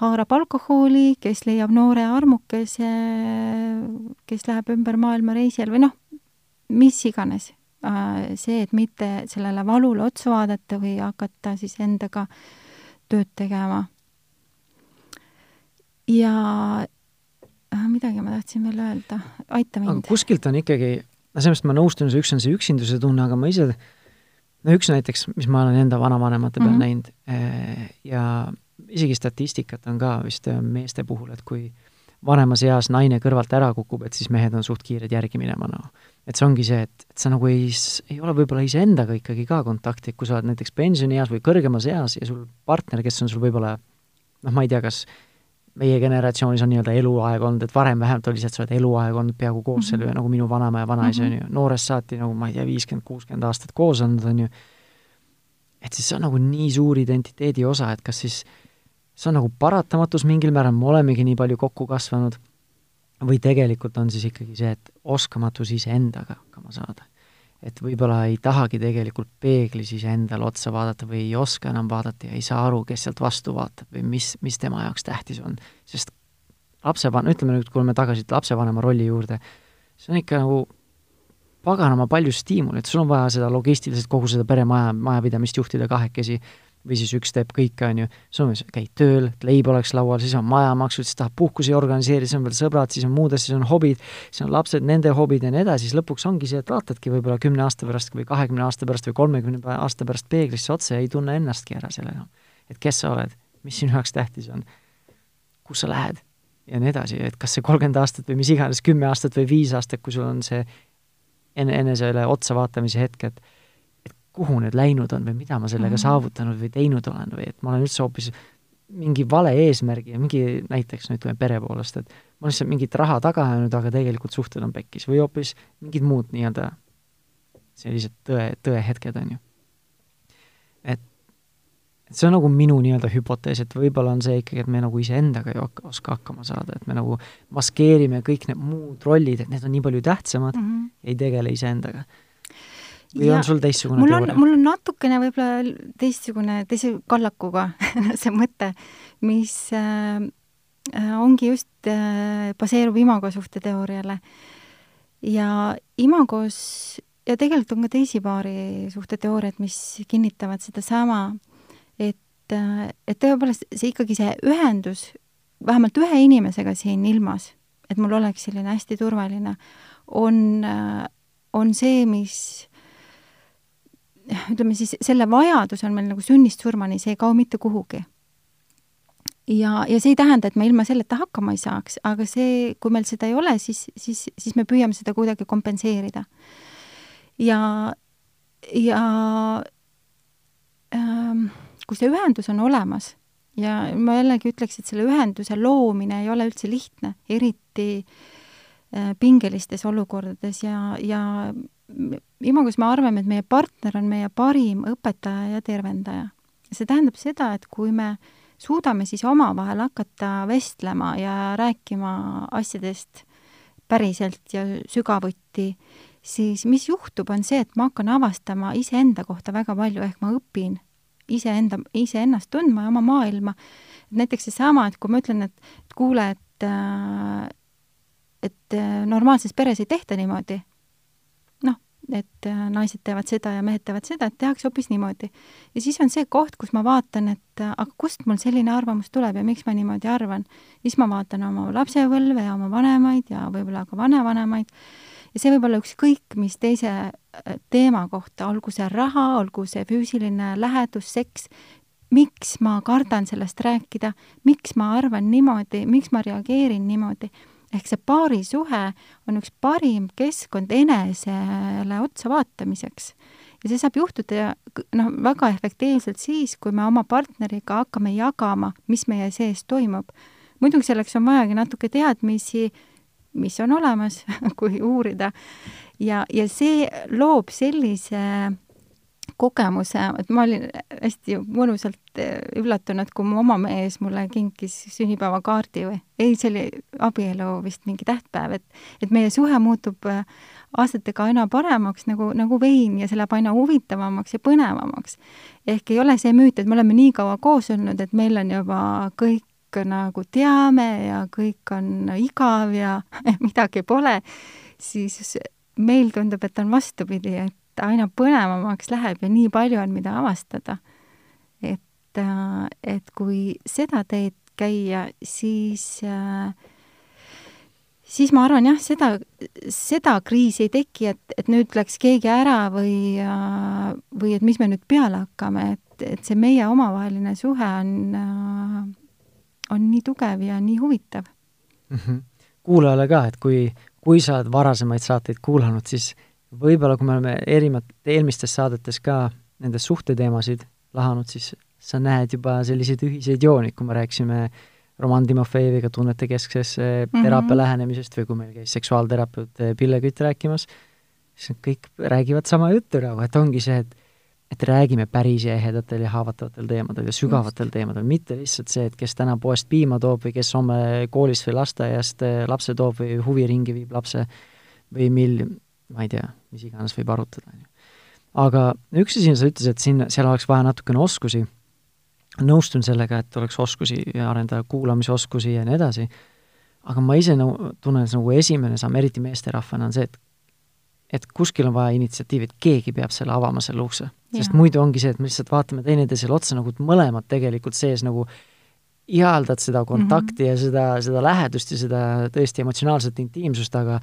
haarab alkoholi, kes leiab noore armukese, kes läheb ümber maailma reisile või noh, mis iganes. Äh, see, et mitte sellele valule otsa vaadata või hakata siis endaga tööd tegema. ja äh, midagi ma tahtsin veel öelda, aita mind. kuskilt on ikkagi, no sellest ma nõustun, see üks on see üksinduse tunne, aga ma ise no üks näiteks, mis ma olen enda vanavanemate peal mm -hmm. näinud eh, ja isegi statistikat on ka vist eh, meeste puhul, et kui vanemas eas naine kõrvalt ära kukub, et siis mehed on suht kiired järgi minema, noh. et see ongi see, et, et sa nagu ei, ei ole võib-olla iseendaga ikkagi ka kontakti, et kui sa oled näiteks pensionieas või kõrgemas eas ja sul partner, kes on sul võib-olla noh, ma ei tea, kas meie generatsioonis on nii-öelda eluaeg olnud, et varem vähemalt oli see, et sa oled eluaeg olnud peaaegu koos mm -hmm. selle, nagu minu vanaema ja vanaisa mm, -hmm. on ju, noorest saati nagu ma ei tea, viiskümmend, kuuskümmend aastat koos olnud, on ju, et siis see on nagu nii suur identiteedi osa, et kas siis see on nagu paratamatus mingil määral, me olemegi nii palju kokku kasvanud, või tegelikult on siis ikkagi see, et oskamatus iseendaga hakkama saada et võib-olla ei tahagi tegelikult peeglis iseendale otsa vaadata või ei oska enam vaadata ja ei saa aru, kes sealt vastu vaatab või mis, mis tema jaoks tähtis on. sest lapsevan-, ütleme nüüd, kui me tagasi lapsevanema rolli juurde, see on ikka nagu paganama palju stiimulit, sul on vaja seda logistiliselt kogu seda peremaja, majapidamist juhtida kahekesi või siis üks teeb kõike, on ju, Soomes käid tööl, et leib oleks laual, siis on majamaksud, siis tahab puhkusi organiseerida, siis on veel sõbrad, siis on muud asjad, siis on hobid, siis on lapsed, nende hobid ja nii edasi, siis lõpuks ongi see, et vaatadki võib-olla kümne aasta pärast või kahekümne aasta pärast või kolmekümne aasta pärast peeglisse otsa ja ei tunne ennastki ära selle enam. et kes sa oled, mis sinu jaoks tähtis on, kus sa lähed ja nii edasi, et kas see kolmkümmend aastat või mis iganes, kümme aastat või viis aastat, kui sul on see enne, enesele otsa vaatamise hetk, et kuhu need läinud on või mida ma sellega -hmm. saavutanud või teinud olen või et ma olen üldse hoopis mingi vale eesmärgi ja mingi näiteks no ütleme pere poolest, et ma olen lihtsalt mingit raha taga ajanud, aga tegelikult suhted on pekkis või hoopis mingid muud nii-öelda sellised tõe, tõehetked, on ju. et, et see on nagu minu nii-öelda hüpotees, et võib-olla on see ikkagi, et me nagu iseendaga ei oska hakkama saada, et me nagu maskeerime kõik need muud rollid, et need on nii palju tähtsamad mm -hmm. ei tegele iseendaga või ja on sul teistsugune mul on, mul on natukene võib-olla teistsugune, teise kallakuga see mõte, mis äh, äh, ongi just äh, baseerub imagosuhte teooriale. ja imagos ja tegelikult on ka teisi paari suhteteooriaid, mis kinnitavad sedasama, et, äh, et tõepoolest see ikkagi see ühendus vähemalt ühe inimesega siin ilmas, et mul oleks selline hästi turvaline, on, äh, on see, mis ütleme siis, selle vajadus on meil nagu sünnist surmani, see ei kao mitte kuhugi. ja, ja see ei tähenda, et me ilma selleta hakkama ei saaks, aga see, kui meil seda ei ole, siis, siis, siis me püüame seda kuidagi kompenseerida. ja, ja ähm, kui see ühendus on olemas ja ma jällegi ütleks, et selle ühenduse loomine ei ole üldse lihtne, eriti äh, pingelistes olukordades ja, ja Imagus me arvame, et meie partner on meie parim õpetaja ja tervendaja. see tähendab seda, et kui me suudame siis omavahel hakata vestlema ja rääkima asjadest päriselt ja sügavuti, siis mis juhtub, on see, et ma hakkan avastama iseenda kohta väga palju, ehk ma õpin iseenda, iseennast tundma ja oma maailma. näiteks seesama, et kui ma ütlen, et, kuule, et äh, et äh, normaalses peres ei tehta niimoodi, et äh, naised teevad seda ja mehed teevad seda, et tehakse hoopis niimoodi. ja siis on see koht, kus ma vaatan, et äh, aga kust mul selline arvamus tuleb ja miks ma niimoodi arvan. siis ma vaatan oma lapsepõlve ja oma vanemaid ja võib-olla ka vanavanemaid. Ja see võib olla ükskõik mis teise äh, teema kohta, olgu see raha, olgu see füüsiline lähedus, seks, miks ma kardan sellest rääkida, miks ma arvan niimoodi, miks ma reageerin niimoodi ehk see paarisuhe on üks parim keskkond enesele otsa vaatamiseks. ja see saab juhtuda noh, väga efektiivselt siis, kui me oma partneriga hakkame jagama, mis meie sees toimub. muidugi selleks on vajagi natuke teadmisi, mis on olemas kui uurida, ja, ja see loob sellise kogemuse, et ma olin hästi mõnusalt eh, üllatunud, kui mu oma mees mulle kinkis sünnipäevakaardi või ei, see oli abielu vist mingi tähtpäev, et et meie suhe muutub eh, aastatega aina paremaks nagu, nagu vein ja see läheb aina huvitavamaks ja põnevamaks. ehk ei ole see müüt, et me oleme nii kaua koos olnud, et meil on juba kõik nagu teame ja kõik on igav ja midagi pole, siis meil tundub, et on vastupidi, et aina põnevamaks läheb ja nii palju on, mida avastada. et, äh, et kui seda teed käia, siis äh, siis ma arvan jah, seda, seda kriisi ei teki, et, et nüüd läks keegi ära või, äh, või et mis me nüüd peale hakkame, et, et see meie omavaheline suhe on, on nii tugev ja nii huvitav mm. -hmm. kuulajale ka, et kui, kui sa oled varasemaid saateid kuulanud, siis võib-olla kui me oleme erinevat, eelmistes saadetes ka nendes suhteteemasid lahanud, siis sa näed juba selliseid ühiseid jooni, kui me rääkisime Roman Timofejeviga tunnete kesksest mm -hmm. teraapia lähenemisest või kui meil käis seksuaalterapeut Pille Kütt rääkimas, siis kõik räägivad sama juttu nagu, et ongi see, et et räägime päris ehedatel ja haavatavatel teemadel ja sügavatel Just. teemadel, mitte lihtsalt see, et kes täna poest piima toob või kes homme koolist või lasteaiast lapse toob või huviringi viib lapse või mil, ma ei tea, mis iganes võib arutada, on ju. aga üks asi, sa ütlesid, et siin, seal oleks vaja natukene oskusi, nõustun sellega, et oleks oskusi arendada, kuulamisoskusi ja nii edasi, aga ma ise nagu tunnen, nagu esimene samm, eriti meesterahvana, on see, et et kuskil on vaja initsiatiivi, et keegi peab selle avama, selle ukse. sest muidu ongi see, et me lihtsalt vaatame teineteisele otsa nagu mõlemad tegelikult sees nagu ihaldad seda kontakti mm -hmm. ja seda, seda lähedust ja seda tõesti emotsionaalset intiimsust, aga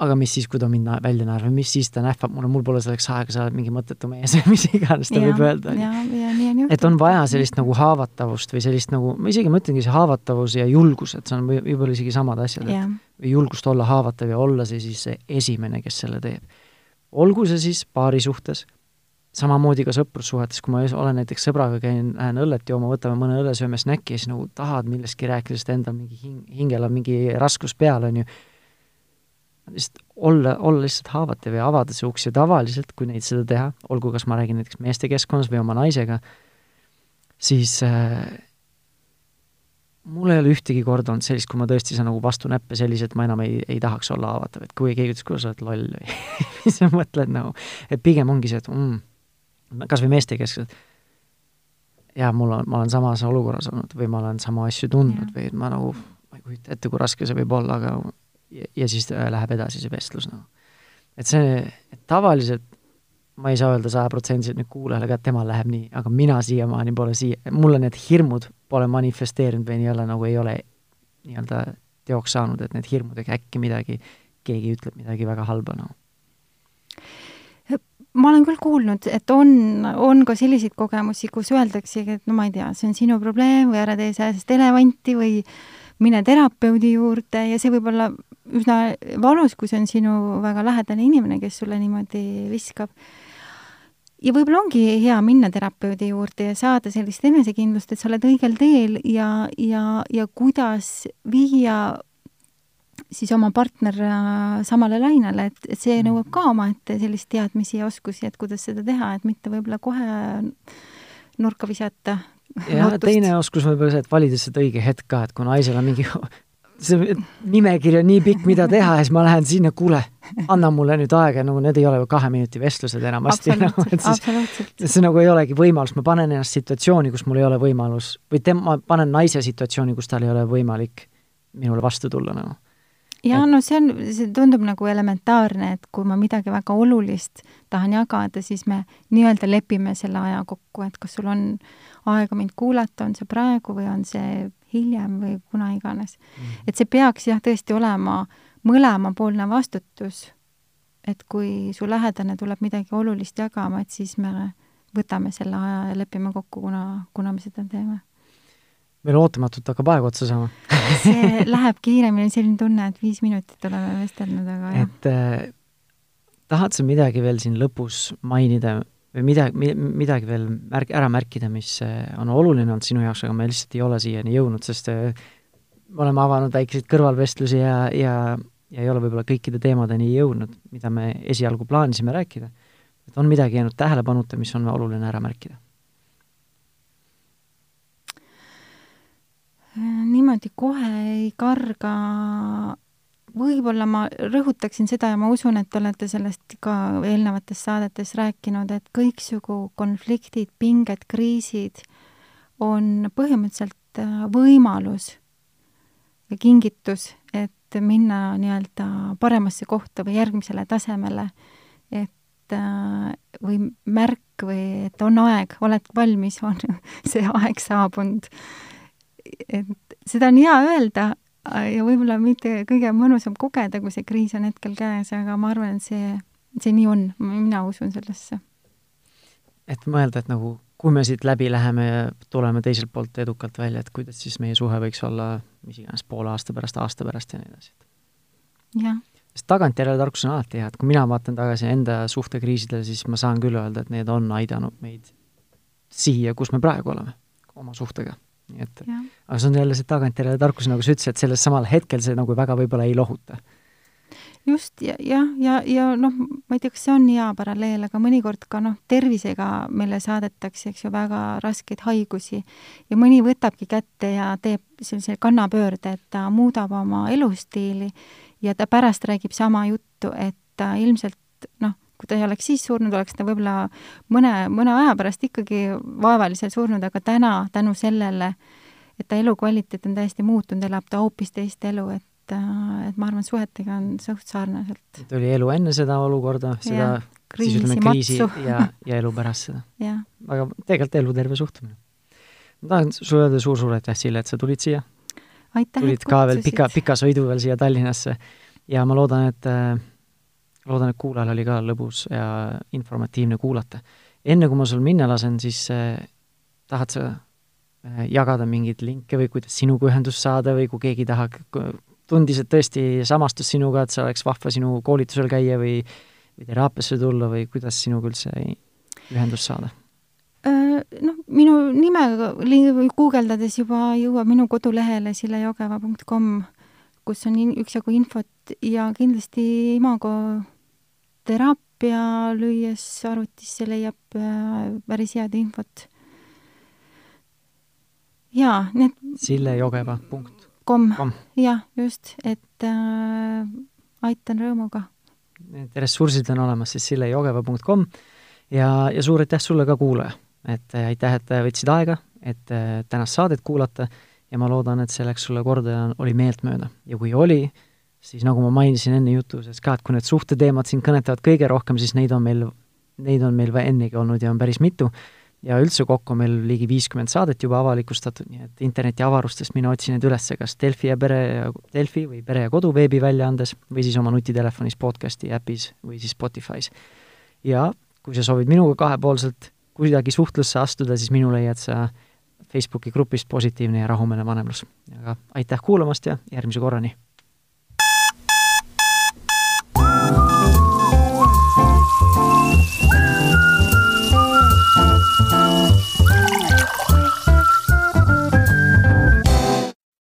aga mis siis, kui ta mind välja naerab, mis siis ta nähvab mulle, mul pole selleks aega, sa oled mingi mõttetu mees või mis iganes ta ja, võib öelda. et on vaja sellist nagu haavatavust või sellist nagu, ma isegi mõtlengi, see haavatavus ja julgus, et see on võib-olla isegi samad asjad, et julgust olla haavatav ja olla see siis see esimene, kes selle teeb. olgu see siis paari suhtes, samamoodi ka sõprussuhetes, kui ma olen näiteks sõbraga, käin, lähen õllet jooma, võtame mõne õlle, sööme snäkki ja siis nagu tahad millestki rääkida, sest endal mingi hing, hingel on mingi raskus peal, on ju lihtsalt olla, olla lihtsalt haavatav ja avada see uks ja tavaliselt, kui neid seda teha, olgu kas ma räägin näiteks meeste keskkonnas või oma naisega, siis äh, mul ei ole ühtegi korda olnud sellist, kui ma tõesti saan nagu vastu näppe sellise, et ma enam ei, ei tahaks olla haavatav, et kui keegi ütles, kuule, sa oled loll või mis sa mõtled nagu, et pigem ongi see, et mm, kas või meeste keskselt, jaa, mul on, ma olen samas olukorras olnud või ma olen sama asju tundnud ja. või ma nagu, ma ei kujuta ette, kui raske see võib olla, aga ja, siis äh, läheb edasi see vestlus nagu. et see, et tavaliselt ma ei saa öelda sajaprotsendiliselt nüüd kuulajale ka, et temal läheb nii, aga mina siiamaani pole siia, mulle need hirmud pole manifesteerinud või nii-öelda nagu ei ole nii-öelda teoks saanud, et need hirmudega äkki midagi, keegi ütleb midagi väga halba, noh ma olen küll kuulnud, et on, on ka selliseid kogemusi, kus öeldaksegi, et no ma ei tea, see on sinu probleem või ära tee sääsest elevanti või mine terapeudi juurde ja see võib olla üsna valus, kui see on sinu väga lähedane inimene, kes sulle niimoodi viskab. ja võib-olla ongi hea minna terapeudi juurde ja saada sellist enesekindlust, et sa oled õigel teel ja, ja, ja kuidas viia siis oma partner äh, samale lainele, et, et see nõuab ka omaette sellist teadmisi ja oskusi, et kuidas seda teha, et mitte võib-olla kohe nurka visata. ja teine oskus võib-olla see, et valida seda õige hetk ka, et kui naisel on mingi see nimekiri on nii pikk, mida teha ja siis ma lähen sinna, kuule, anna mulle nüüd aega, nagu need ei ole ju kahe minuti vestlused enamasti. Nagu, see nagu ei olegi võimalus, ma panen ennast situatsiooni, kus mul ei ole võimalus või tema, panen naise situatsiooni, kus tal ei ole võimalik minule vastu tulla nagu. ja no see on, see tundub nagu elementaarne, et kui ma midagi väga olulist tahan jagada, siis me nii-öelda lepime selle aja kokku, et kas sul on aega mind kuulata, on see praegu või on see hiljem või kuna iganes mm.. et see peaks jah, tõesti olema mõlemapoolne vastutus, et kui su lähedane tuleb midagi olulist jagama, et siis me võtame selle aja ja lepime kokku, kuna, kuna me seda teeme. meil ootamatult hakkab aeg otsa saama see läheb kiiremini, selline tunne, et viis minutit oleme vestelnud, aga jah. et äh, tahad sa midagi veel siin lõpus mainida või midagi, midagi veel märk-, ära märkida, mis äh, on oluline olnud sinu jaoks, aga me lihtsalt ei ole siiani jõudnud, sest äh, me oleme avanud väikeseid kõrvalvestlusi ja, ja, ja ei ole võib-olla kõikide teemadeni jõudnud, mida me esialgu plaanisime rääkida. et on midagi jäänud tähelepanuta, mis on oluline ära märkida? niimoodi kohe ei karga võib-olla ma rõhutaksin seda ja ma usun, et te olete sellest ka eelnevates saadetes rääkinud, et kõiksugu konfliktid, pinged, kriisid on põhimõtteliselt äh, võimalus ja kingitus, et minna nii-öelda paremasse kohta või järgmisele tasemele, et äh, või märk või et on aeg, oled valmis, on see aeg saabunud. et seda on hea öelda, ja võib-olla mitte kõige mõnusam kogeda, kui see kriis on hetkel käes, aga ma arvan, et see, see nii on, mina usun sellesse. et mõelda, et nagu kui me siit läbi läheme ja tuleme teiselt poolt edukalt välja, et kuidas siis meie suhe võiks olla mis iganes poole aasta pärast, aasta pärast ja nii edasi. jah. sest tagantjärele tarkus on alati hea, et kui mina vaatan tagasi enda suhtekriisidele, siis ma saan küll öelda, et need on aidanud meid siia, kus me praegu oleme, oma suhtega nii et aga see on jälle see tagantjärele tarkus, nagu sa ütlesid, et selles samal hetkel see nagu väga võib-olla ei lohuta. just, ja, jah, ja, ja, ja noh, ma ei tea, kas see on hea paralleel, aga mõnikord ka noh, tervisega meile saadetakse, eks ju, väga raskeid haigusi ja mõni võtabki kätte ja teeb sellise kannapöörde, et ta muudab oma elustiili ja ta pärast räägib sama juttu, et ta ilmselt noh, kui ta ei oleks siis surnud, oleks ta võib-olla mõne, mõne aja pärast ikkagi vaevaliselt surnud, aga täna tänu sellele, et ta elukvaliteet on täiesti muutunud, elab ta hoopis teist elu, et et ma arvan, suhetega on suht sarnaselt. et oli elu enne seda olukorda, seda kriisi, siis ütleme kriisi matsu. ja, ja elu pärast seda. aga tegelikult eluterve suhtumine. ma tahan sulle öelda suur-suur aitäh, Sille, et sa tulid siia. tulid ka veel pika, pika sõidu veel siia Tallinnasse ja ma loodan, et äh, loodan, et kuulajal oli ka lõbus ja informatiivne kuulata. enne, kui ma sul minna lasen, siis eh, tahad sa eh, jagada mingeid linke või kuidas sinuga ühendust saada või kui keegi tahab, tundis, et tõesti samastus sinuga, et see oleks vahva sinu koolitusel käia või, või teraapiasse tulla või kuidas sinuga üldse ühendust saada? Äh, noh, minu nime guugeldades juba jõuab minu kodulehele sillejogeva.com kus on üksjagu infot ja kindlasti Imago teraapia lüües arvutisse leiab äh, päris head infot. jaa, need Sille Jogeva punkt kom, jah, just, et äh, aitan rõõmuga. Need ressursid on olemas siis sillejogeva.com ja, ja suur aitäh sulle ka, kuulaja! et äh, aitäh, et võtsid aega, et äh, tänast saadet kuulata ja ma loodan, et see läks sulle korda ja oli meeltmööda. ja kui oli, siis nagu ma mainisin enne jutu sees ka, et kui need suhteteemad sind kõnetavad kõige rohkem, siis neid on meil, neid on meil ennegi olnud ja on päris mitu, ja üldse kokku on meil ligi viiskümmend saadet juba avalikustatud, nii et internetiavarustest mina otsin need üles kas Delfi ja pere ja, Delfi või Pere ja Kodu veebiväljaandes või siis oma nutitelefonis podcasti äpis või siis Spotify's. ja kui sa soovid minuga kahepoolselt kuidagi suhtlusse astuda, siis minu leiad sa Facebooki grupist Positiivne ja rahumeelne vanemlus. aga aitäh kuulamast ja järgmise korrani!